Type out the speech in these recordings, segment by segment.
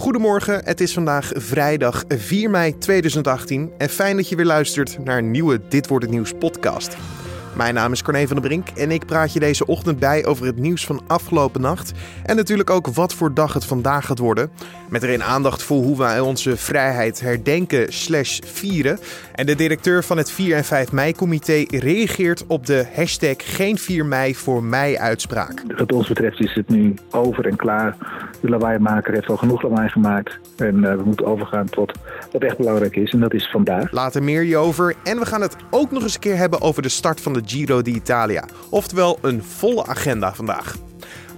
Goedemorgen, het is vandaag vrijdag 4 mei 2018 en fijn dat je weer luistert naar een nieuwe Dit wordt het nieuws podcast. Mijn naam is Corné van der Brink en ik praat je deze ochtend bij over het nieuws van afgelopen nacht. En natuurlijk ook wat voor dag het vandaag gaat worden. Met erin aandacht voor hoe wij onze vrijheid herdenken slash vieren. En de directeur van het 4 en 5 mei comité reageert op de hashtag geen 4 mei voor mij uitspraak. Wat ons betreft is het nu over en klaar. De lawaaimaker heeft al genoeg lawaai gemaakt. En uh, we moeten overgaan tot wat echt belangrijk is. En dat is vandaag. Later meer hierover. En we gaan het ook nog eens een keer hebben over de start van de Giro d'Italia. Oftewel een volle agenda vandaag.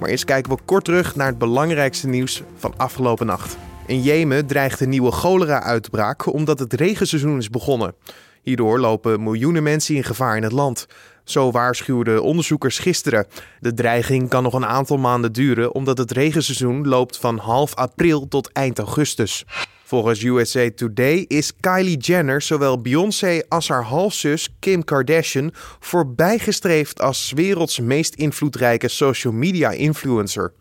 Maar eerst kijken we kort terug naar het belangrijkste nieuws van afgelopen nacht. In Jemen dreigt een nieuwe cholera-uitbraak omdat het regenseizoen is begonnen. Hierdoor lopen miljoenen mensen in gevaar in het land. Zo waarschuwden onderzoekers gisteren. De dreiging kan nog een aantal maanden duren omdat het regenseizoen loopt van half april tot eind augustus. Volgens USA Today is Kylie Jenner zowel Beyoncé als haar halfzus Kim Kardashian voorbijgestreefd als werelds meest invloedrijke social media influencer.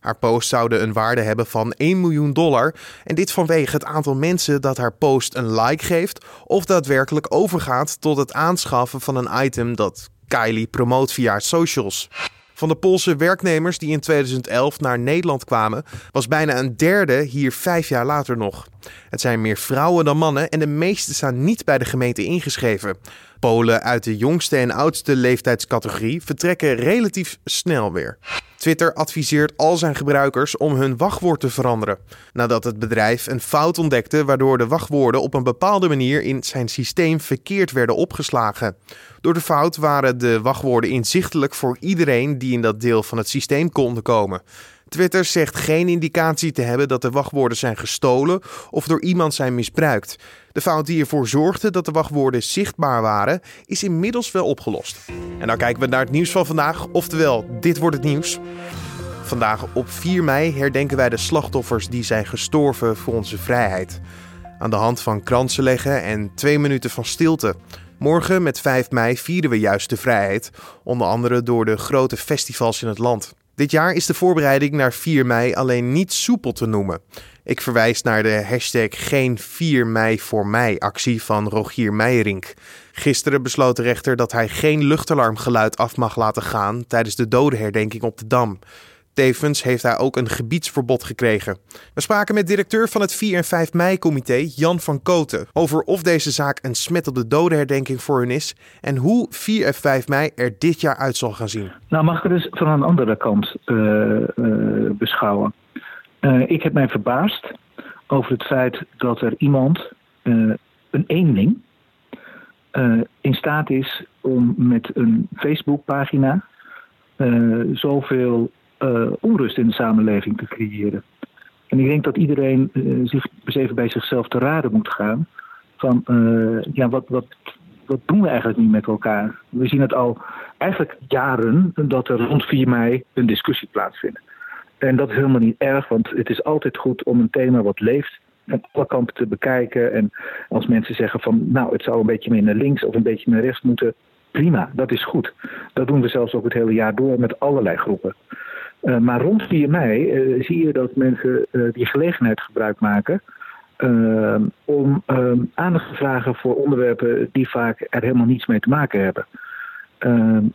Haar post zouden een waarde hebben van 1 miljoen dollar. En dit vanwege het aantal mensen dat haar post een like geeft of daadwerkelijk overgaat tot het aanschaffen van een item dat Kylie promoot via haar socials. Van de Poolse werknemers die in 2011 naar Nederland kwamen, was bijna een derde hier vijf jaar later nog. Het zijn meer vrouwen dan mannen en de meeste staan niet bij de gemeente ingeschreven. Polen uit de jongste en oudste leeftijdscategorie vertrekken relatief snel weer. Twitter adviseert al zijn gebruikers om hun wachtwoord te veranderen. Nadat het bedrijf een fout ontdekte waardoor de wachtwoorden op een bepaalde manier in zijn systeem verkeerd werden opgeslagen. Door de fout waren de wachtwoorden inzichtelijk voor iedereen die in dat deel van het systeem konden komen. Twitter zegt geen indicatie te hebben dat de wachtwoorden zijn gestolen of door iemand zijn misbruikt. De fout die ervoor zorgde dat de wachtwoorden zichtbaar waren, is inmiddels wel opgelost. En dan kijken we naar het nieuws van vandaag, oftewel, dit wordt het nieuws. Vandaag op 4 mei herdenken wij de slachtoffers die zijn gestorven voor onze vrijheid. Aan de hand van kransen leggen en twee minuten van stilte. Morgen met 5 mei vieren we juist de vrijheid, onder andere door de grote festivals in het land. Dit jaar is de voorbereiding naar 4 mei alleen niet soepel te noemen. Ik verwijs naar de hashtag geen 4 mei voor mij actie van Rogier Meijerink. Gisteren besloot de rechter dat hij geen luchtalarmgeluid af mag laten gaan tijdens de dodenherdenking op de Dam. Tevens heeft hij ook een gebiedsverbod gekregen. We spraken met directeur van het 4 en 5 mei-comité, Jan van Koten, over of deze zaak een smet op de dodenherdenking voor hun is en hoe 4 en 5 mei er dit jaar uit zal gaan zien. Nou, mag ik het dus van een andere kant uh, uh, beschouwen. Uh, ik heb mij verbaasd over het feit dat er iemand, een eenling, in staat is om met een Facebookpagina zoveel uh, onrust in de samenleving te creëren. En ik denk dat iedereen uh, zich eens even bij zichzelf te raden moet gaan. Van uh, ja, wat, wat, wat doen we eigenlijk nu met elkaar? We zien het al eigenlijk jaren dat er rond 4 mei een discussie plaatsvindt. En dat is helemaal niet erg, want het is altijd goed om een thema wat leeft aan alle kanten te bekijken. En als mensen zeggen van nou, het zou een beetje meer naar links of een beetje naar rechts moeten, prima, dat is goed. Dat doen we zelfs ook het hele jaar door met allerlei groepen. Uh, maar rond 4 mei uh, zie je dat mensen uh, die gelegenheid gebruik maken om aandacht te vragen voor onderwerpen die vaak er helemaal niets mee te maken hebben.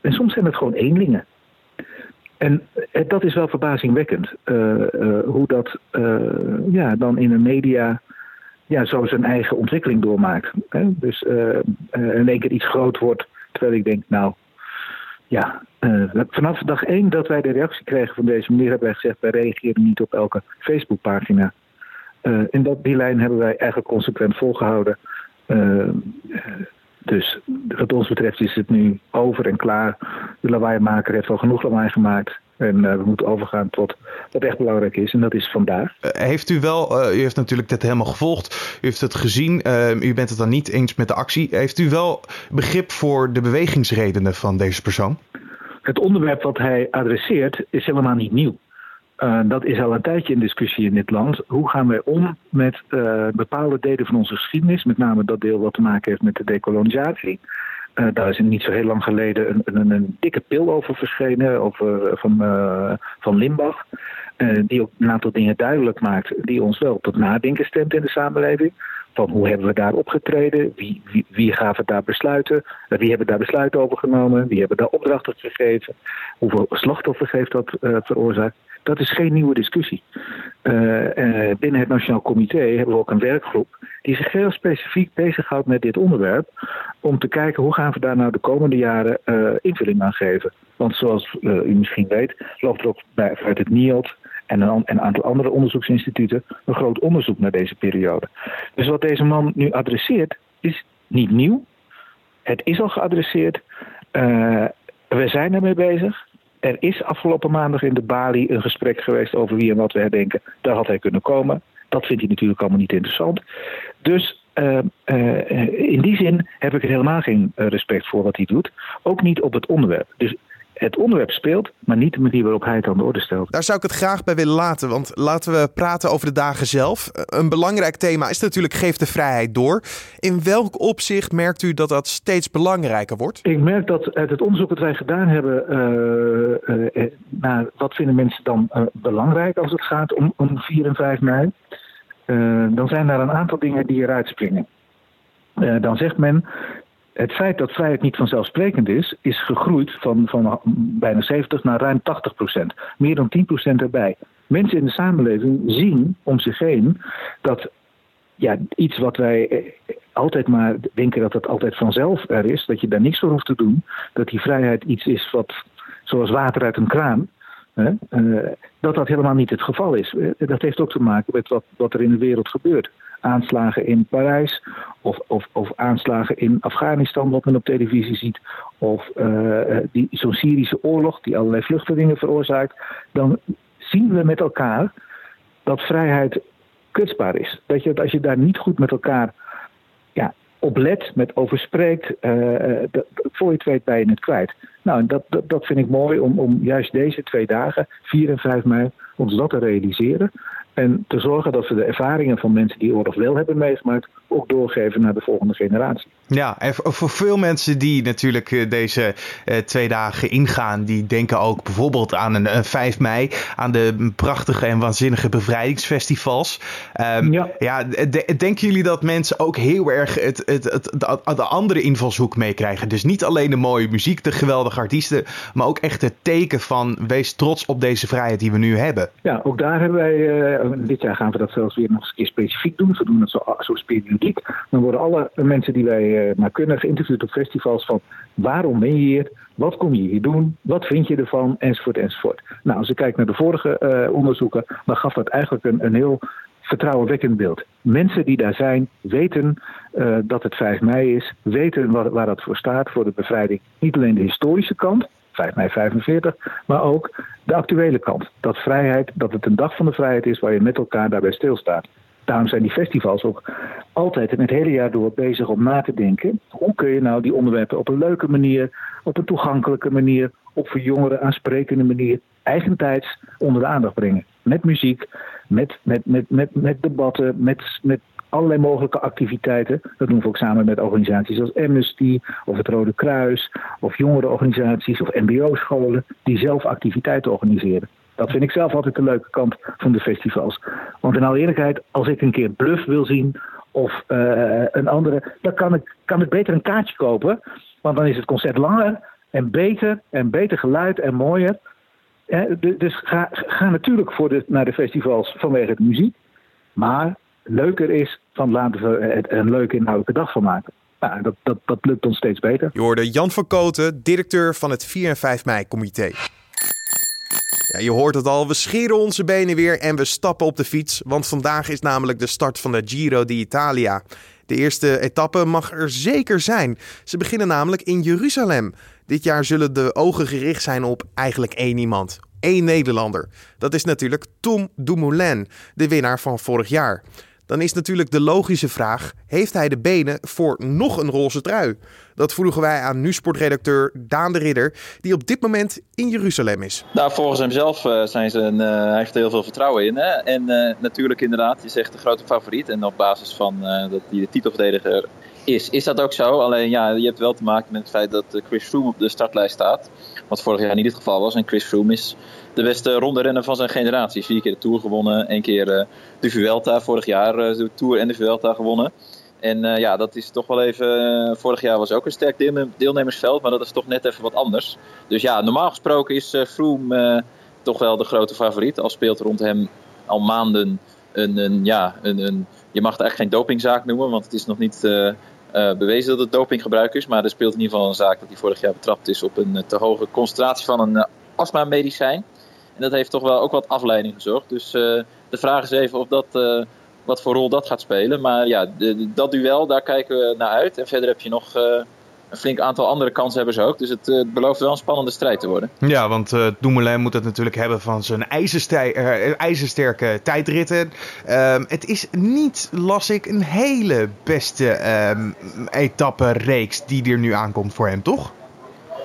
en soms zijn het gewoon eenlingen. En dat is wel verbazingwekkend, hoe dat ja, dan in de media ja, zo zijn eigen ontwikkeling doormaakt. Hè? Dus in één keer iets groot wordt, terwijl ik denk, nou, ja, uh, vanaf dag één dat wij de reactie kregen van deze meneer, hebben wij gezegd: wij reageren niet op elke Facebookpagina. Uh, en dat, die lijn hebben wij eigenlijk consequent volgehouden. Uh, dus wat ons betreft is het nu over en klaar. De lawaaimaker heeft al genoeg lawaai gemaakt. En uh, we moeten overgaan tot wat echt belangrijk is. En dat is vandaag. Uh, heeft u wel, uh, u heeft natuurlijk dit helemaal gevolgd. U heeft het gezien. u bent het dan niet eens met de actie. Heeft u wel begrip voor de bewegingsredenen van deze persoon? Het onderwerp wat hij adresseert is helemaal niet nieuw. Dat is al een tijdje in discussie in dit land. Hoe gaan wij om met bepaalde delen van onze geschiedenis, met name dat deel wat te maken heeft met de dekolonisatie. Uh, daar is niet zo heel lang geleden een, een, een dikke pil over verschenen, over, van, van Limbach. die ook een aantal dingen duidelijk maakt, die ons wel tot nadenken stemt in de samenleving. Van hoe hebben we daar opgetreden? Wie, wie, wie daar besluiten? Wie hebben daar besluiten over genomen? Wie hebben daar opdrachten gegeven? Hoeveel slachtoffers heeft dat veroorzaakt? Dat is geen nieuwe discussie. Uh, binnen het Nationaal Comité hebben we ook een werkgroep die zich heel specifiek bezighoudt met dit onderwerp. Om te kijken hoe gaan we daar nou de komende jaren uh, invulling aan geven. Want zoals u misschien weet, loopt er ook bij, vanuit het NIOD en een, aantal andere onderzoeksinstituten een groot onderzoek naar deze periode. Dus wat deze man nu adresseert is niet nieuw. Het is al geadresseerd. we zijn ermee bezig. Er is afgelopen maandag in de Bali een gesprek geweest over wie en wat we herdenken. Daar had hij kunnen komen. Dat vindt hij natuurlijk allemaal niet interessant. Dus uh, uh, in die zin heb ik er helemaal geen respect voor wat hij doet. Ook niet op het onderwerp. Dus het onderwerp speelt, maar niet de manier waarop hij het aan de orde stelt. Daar zou ik het graag bij willen laten, want laten we praten over de dagen zelf. Een belangrijk thema is natuurlijk geef de vrijheid door. In welk opzicht merkt u dat dat steeds belangrijker wordt? Ik merk dat uit het onderzoek dat wij gedaan hebben uh, uh, naar wat vinden mensen dan belangrijk als het gaat om, om 4 en 5 mei, dan zijn daar een aantal dingen die eruit springen. dan zegt men, het feit dat vrijheid niet vanzelfsprekend is, is gegroeid van, van bijna 70 naar ruim 80 procent. Meer dan 10 procent erbij. Mensen in de samenleving zien om zich heen dat ja, iets wat wij eh, altijd maar denken dat het altijd vanzelf er is, dat je daar niks voor hoeft te doen, dat die vrijheid iets is wat zoals water uit een kraan, uh, dat dat helemaal niet het geval is. Eh, dat heeft ook te maken met wat, wat er in de wereld gebeurt aanslagen in Parijs of, of, of aanslagen in Afghanistan, wat men op televisie ziet, of uh, die, zo'n Syrische oorlog die allerlei vluchtelingen veroorzaakt, dan zien we met elkaar dat vrijheid kwetsbaar is. Dat je, als je daar niet goed met elkaar ja, op let, met over spreekt, dat, voor je het weet ben je het kwijt. Nou, dat, dat, dat vind ik mooi om, om juist deze twee dagen, 4 en 5 mei, ons dat te realiseren. En te zorgen dat we de ervaringen van mensen die oorlog wel hebben meegemaakt ook doorgeven naar de volgende generatie. Ja, en voor veel mensen die natuurlijk eh, deze uh, twee dagen ingaan, die denken ook bijvoorbeeld aan een, een 5 mei, aan de prachtige en waanzinnige bevrijdingsfestivals. Um, ja, ja denken jullie dat mensen ook heel erg het, het, het, de, de andere invalshoek meekrijgen? Dus niet alleen de mooie muziek, de geweldige artiesten, maar ook echt het teken van wees trots op deze vrijheid die we nu hebben. Ja, ook daar hebben wij, uh, dit jaar gaan we dat zelfs weer nog eens een keer specifiek doen. We doen het zo, zo periodiek. Dan worden alle mensen die wij maar kunnen geïnterviewd op festivals van waarom ben je hier? Wat kom je hier doen? Wat vind je ervan? Enzovoort, enzovoort. Nou, als ik kijk naar de vorige onderzoeken, dan gaf dat eigenlijk een, een heel vertrouwenwekkend beeld. Mensen die daar zijn, weten uh, dat het 5 mei is, weten waar, waar dat voor staat, voor de bevrijding. Niet alleen de historische kant, 5 mei 45, maar ook de actuele kant. Dat vrijheid, dat het een dag van de vrijheid is waar je met elkaar daarbij stilstaat. Daarom zijn die festivals ook altijd en het hele jaar door bezig om na te denken. Hoe kun je nou die onderwerpen op een leuke manier, op een toegankelijke manier, op voor jongeren aansprekende manier, eigentijds onder de aandacht brengen. Met muziek, met, met, met, met, met debatten, met, met allerlei mogelijke activiteiten. Dat doen we ook samen met organisaties als Amnesty of het Rode Kruis of jongerenorganisaties of MBO-scholen die zelf activiteiten organiseren. Dat vind ik zelf altijd de leuke kant van de festivals. Want in alle eerlijkheid, als ik een keer Bluff wil zien of uh, een andere, dan kan ik, kan ik beter een kaartje kopen. Want dan is het concert langer en beter en beter geluid en mooier. dus ga, ga natuurlijk voor de, naar de festivals vanwege de muziek. Maar leuker is van laten we een leuke inhoudelijke dag van maken. Nou, dat, dat, dat lukt ons steeds beter. Je hoorde Jan van Koten, directeur van het 4 en 5 mei comité. Ja, je hoort het al, we scheren onze benen weer en we stappen op de fiets. Want vandaag is namelijk de start van de Giro d'Italia. De eerste etappe mag er zeker zijn. Ze beginnen namelijk in Jeruzalem. Dit jaar zullen de ogen gericht zijn op eigenlijk één iemand. Één Nederlander. Dat is natuurlijk Tom Dumoulin, de winnaar van vorig jaar dan is natuurlijk de logische vraag: heeft hij de benen voor nog een roze trui? Dat vroegen wij aan nu-sportredacteur Daan de Ridder, die op dit moment in Jeruzalem is. Nou, volgens hemzelf uh, zijn ze een, uh, hij heeft er heel veel vertrouwen in. Hè? En uh, natuurlijk inderdaad, je zegt de grote favoriet. En op basis van dat hij de titelverdediger is. Is dat ook zo? Alleen ja, je hebt wel te maken met het feit dat Chris Froome op de startlijst staat. Wat vorig jaar niet het geval was. En Chris Froome is de beste ronde renner van zijn generatie. Vier keer de Tour gewonnen, één keer de Vuelta. Vorig jaar de Tour en de Vuelta gewonnen. En ja, dat is toch wel even. Vorig jaar was ook een sterk deelnemersveld, maar dat is toch net even wat anders. Dus ja, normaal gesproken is Froome toch wel de grote favoriet. Al speelt rond hem al maanden een. een ja, een, een, je mag het eigenlijk geen dopingzaak noemen, want het is nog niet bewezen dat het dopinggebruik is. Maar er speelt in ieder geval een zaak dat hij vorig jaar betrapt is op een te hoge concentratie van een astma-medicijn. En dat heeft toch wel ook wat afleiding gezorgd. Dus de vraag is even of dat wat voor rol dat gaat spelen. Maar ja, dat duel, daar kijken we naar uit. En verder heb je nog een flink aantal andere kanshebbers ook. Dus het, uh, belooft wel een spannende strijd te worden. Ja, want uh, Dumoulin moet het natuurlijk hebben van zijn ijzersterke tijdritten. Um, het is niet, las ik, een hele beste um, etappe-reeks die er nu aankomt voor hem, toch?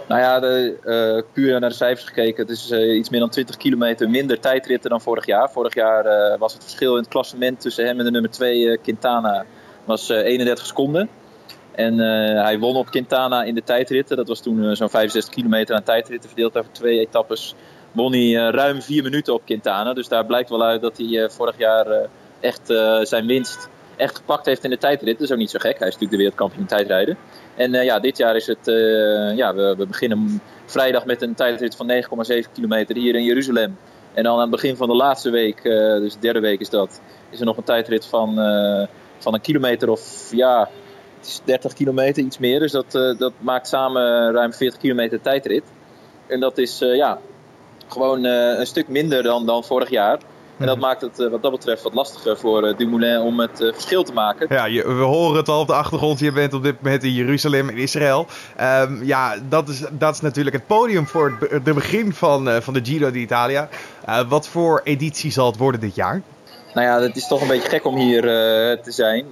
Nou ja, de, uh, puur naar de cijfers gekeken. Het is uh, iets meer dan 20 kilometer minder tijdritten dan vorig jaar. Vorig jaar uh, was het verschil in het klassement tussen hem en de nummer 2 Quintana was 31 seconden. En hij won op Quintana in de tijdritten. Dat was toen zo'n 65 kilometer aan tijdritten verdeeld over twee etappes. Won hij ruim 4 minuten op Quintana. Dus daar blijkt wel uit dat hij vorig jaar echt zijn winst echt gepakt heeft in de tijdrit. Dat is ook niet zo gek. Hij is natuurlijk de wereldkampioen tijdrijden. En ja, dit jaar is het, ja, we, we, beginnen vrijdag met een tijdrit van 9,7 kilometer hier in Jeruzalem. En dan aan het begin van de laatste week, dus de derde week is dat, is er nog een tijdrit van, van een kilometer of ja, het is 30 kilometer, iets meer. Dus dat, dat maakt samen ruim 40 kilometer tijdrit. En dat is ja, gewoon een stuk minder dan, dan vorig jaar. En dat mhm. maakt het wat dat betreft wat lastiger voor uh, Dumoulin om het uh, verschil te maken. Ja, je, we horen het al op de achtergrond. Je bent op dit moment in Jeruzalem, in Israël. Um, ja, dat is, dat is natuurlijk het podium voor het de begin van, uh, van de Giro d'Italia. wat voor editie zal het worden dit jaar? Nou ja, het is toch een beetje gek om hier te zijn.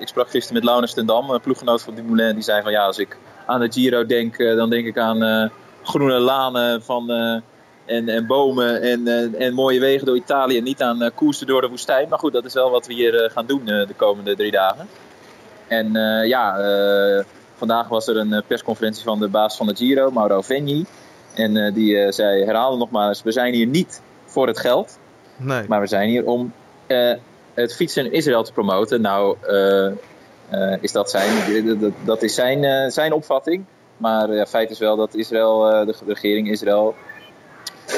ik sprak gisteren met Laurens ten Dam, een ploeggenoot van Dumoulin. Die zei van ja, als ik aan de Giro denk, dan denk ik aan groene lanen van en, en bomen en, en, en, mooie wegen door Italië. Niet aan koersen door de woestijn. Maar goed, dat is wel wat we hier gaan doen de komende drie dagen. En ja, vandaag was er een persconferentie van de baas van de Giro, Mauro Vegni. En die zei, herhaalde nogmaals, we zijn hier niet voor het geld. Nee. Maar we zijn hier om het fietsen in Israël te promoten. Nou, is dat zijn, dat, is zijn, zijn opvatting. Maar feit is wel dat Israël, de, regering Israël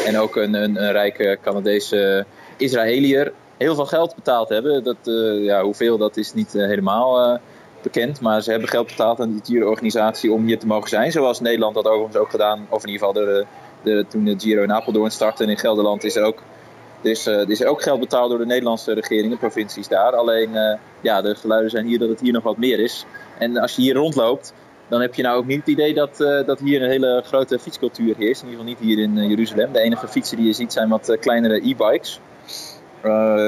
en ook een, een, een rijke Canadese Israëliër heel veel geld betaald hebben. Dat, ja, hoeveel, dat is niet helemaal bekend. Maar ze hebben geld betaald aan die Giro-organisatie om hier te mogen zijn. Zoals Nederland dat overigens ook gedaan. Of in ieder geval de, de, toen de Giro in Apeldoorn startte. En in Gelderland is er ook, is, is er ook geld betaald door de Nederlandse regering, de provincies daar. Alleen, ja, de geluiden zijn hier dat het hier nog wat meer is. En als je hier rondloopt, dan heb je nou ook niet het idee dat, uh, dat hier een hele grote fietscultuur heerst. In ieder geval niet hier in Jeruzalem. De enige fietsen die je ziet zijn wat kleinere e-bikes.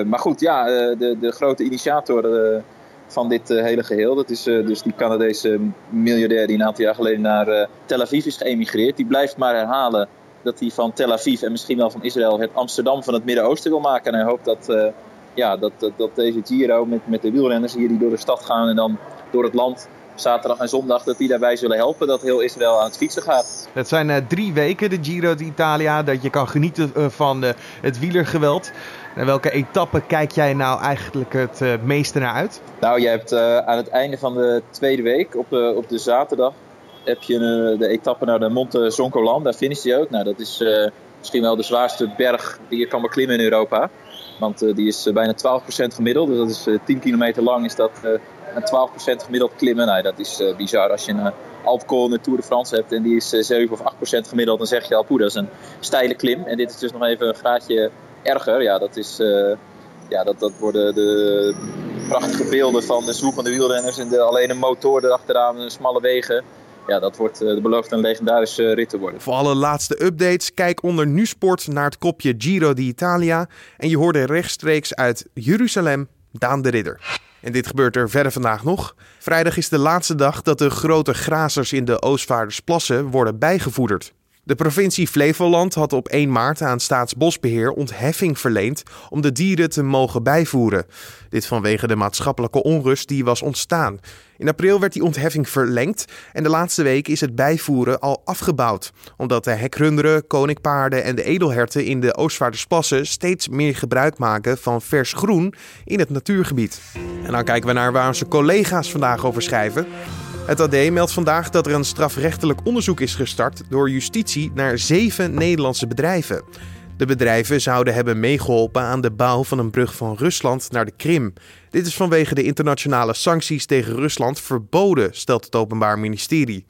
maar goed, ja, de, de grote initiator van dit hele geheel, dat is dus die Canadese miljardair die een aantal jaar geleden naar Tel Aviv is geëmigreerd. Die blijft maar herhalen dat hij van Tel Aviv en misschien wel van Israël het Amsterdam van het Midden-Oosten wil maken. En hij hoopt dat, ja, dat, dat, dat deze Giro met, met de wielrenners hier die door de stad gaan en dan door het land zaterdag en zondag dat die daarbij zullen helpen dat heel Israël aan het fietsen gaat. Het zijn uh, drie weken de Giro d'Italia dat je kan genieten uh, van uh, het wielergeweld. Welke etappe kijk jij nou eigenlijk het meeste naar uit? Nou, je hebt aan het einde van de tweede week op de, op de zaterdag heb je de etappe naar de Monte Zoncolan. Daar finish je ook. Nou, dat is misschien wel de zwaarste berg die je kan beklimmen in Europa. Want die is bijna 12% gemiddeld. Dus dat is 10 kilometer lang is dat een 12% gemiddeld klimmen. Nou, dat is bizar. Als je een Alpecol in de Tour de France hebt en die is uh, eh, 7 of 8% gemiddeld, dan zeg je al, poeh, dat is een steile klim. En dit is dus nog even een graadje erger. Ja, dat, is, ja, dat, dat worden de prachtige beelden van de zwoegende wielrenners en de, alleen een motor erachteraan, smalle wegen. Ja, dat wordt de beloofd een legendarische rit te worden. Voor alle laatste updates, kijk onder Nu Sport naar het kopje Giro d'Italia. En je hoorde rechtstreeks uit Jeruzalem Daan de Ridder. En dit gebeurt er verder vandaag nog. Vrijdag is de laatste dag dat de grote grazers in de Oostvaardersplassen worden bijgevoederd. De provincie Flevoland had op 1 maart aan Staatsbosbeheer ontheffing verleend om de dieren te mogen bijvoeren. Dit vanwege de maatschappelijke onrust die was ontstaan. In april werd die ontheffing verlengd en de laatste week is het bijvoeren al afgebouwd. Omdat de hekrunderen, koninkpaarden en de edelherten in de Oostvaardersplassen steeds meer gebruik maken van vers groen in het natuurgebied. En dan kijken we naar waar onze collega's vandaag over schrijven. Het AD meldt vandaag dat er een strafrechtelijk onderzoek is gestart door justitie naar zeven Nederlandse bedrijven. De bedrijven zouden hebben meegeholpen aan de bouw van een brug van Rusland naar de Krim. Dit is vanwege de internationale sancties tegen Rusland verboden, stelt het Openbaar Ministerie.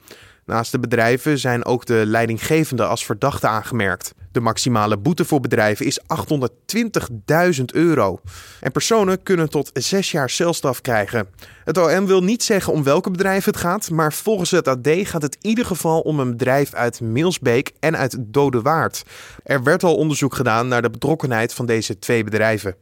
Naast de bedrijven zijn ook de leidinggevenden als verdachte aangemerkt. De maximale boete voor bedrijven is 820.000 euro. En personen kunnen tot zes jaar celstraf krijgen. Het OM wil niet zeggen om welke bedrijven het gaat, maar volgens het AD gaat het in ieder geval om een bedrijf uit Milsbeek en uit Dodewaard. Er werd al onderzoek gedaan naar de betrokkenheid van deze twee bedrijven.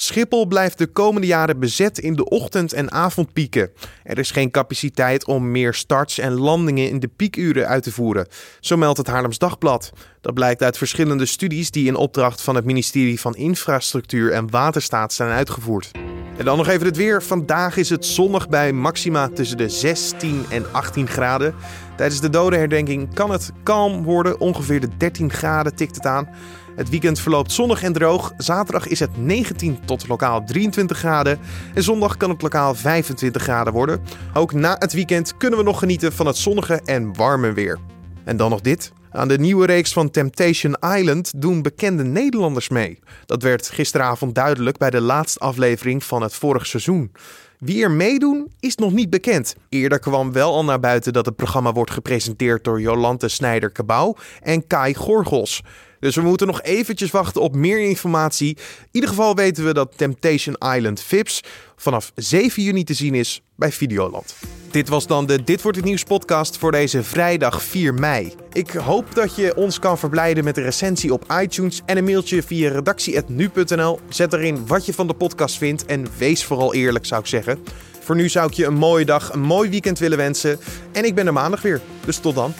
Schiphol blijft de komende jaren bezet in de ochtend- en avondpieken. Er is geen capaciteit om meer starts en landingen in de piekuren uit te voeren. Zo meldt het Haarlems Dagblad. Dat blijkt uit verschillende studies die in opdracht van het ministerie van Infrastructuur en Waterstaat zijn uitgevoerd. En dan nog even het weer. Vandaag is het zonnig bij maxima tussen de 16 en 18 graden. Tijdens de dodenherdenking kan het kalm worden. Ongeveer de 13 graden tikt het aan. Het weekend verloopt zonnig en droog. Zaterdag is het 19 tot lokaal 23 graden. En zondag kan het lokaal 25 graden worden. Ook na het weekend kunnen we nog genieten van het zonnige en warme weer. En dan nog dit. Aan de nieuwe reeks van Temptation Island doen bekende Nederlanders mee. Dat werd gisteravond duidelijk bij de laatste aflevering van het vorige seizoen. Wie er meedoen is nog niet bekend. Eerder kwam wel al naar buiten dat het programma wordt gepresenteerd door Jolante Snijder-Cabau en Kai Gorgels. Dus we moeten nog eventjes wachten op meer informatie. In ieder geval weten we dat Temptation Island Vips vanaf 7 juni te zien is bij Videoland. Dit was dan de Dit wordt het nieuws podcast voor deze vrijdag 4 mei. Ik hoop dat je ons kan verblijden met een recensie op iTunes en een mailtje via redactie@nu.nl. Zet erin wat je van de podcast vindt en wees vooral eerlijk zou ik zeggen. Voor nu zou ik je een mooie dag, een mooi weekend willen wensen en ik ben er maandag weer. Dus tot dan.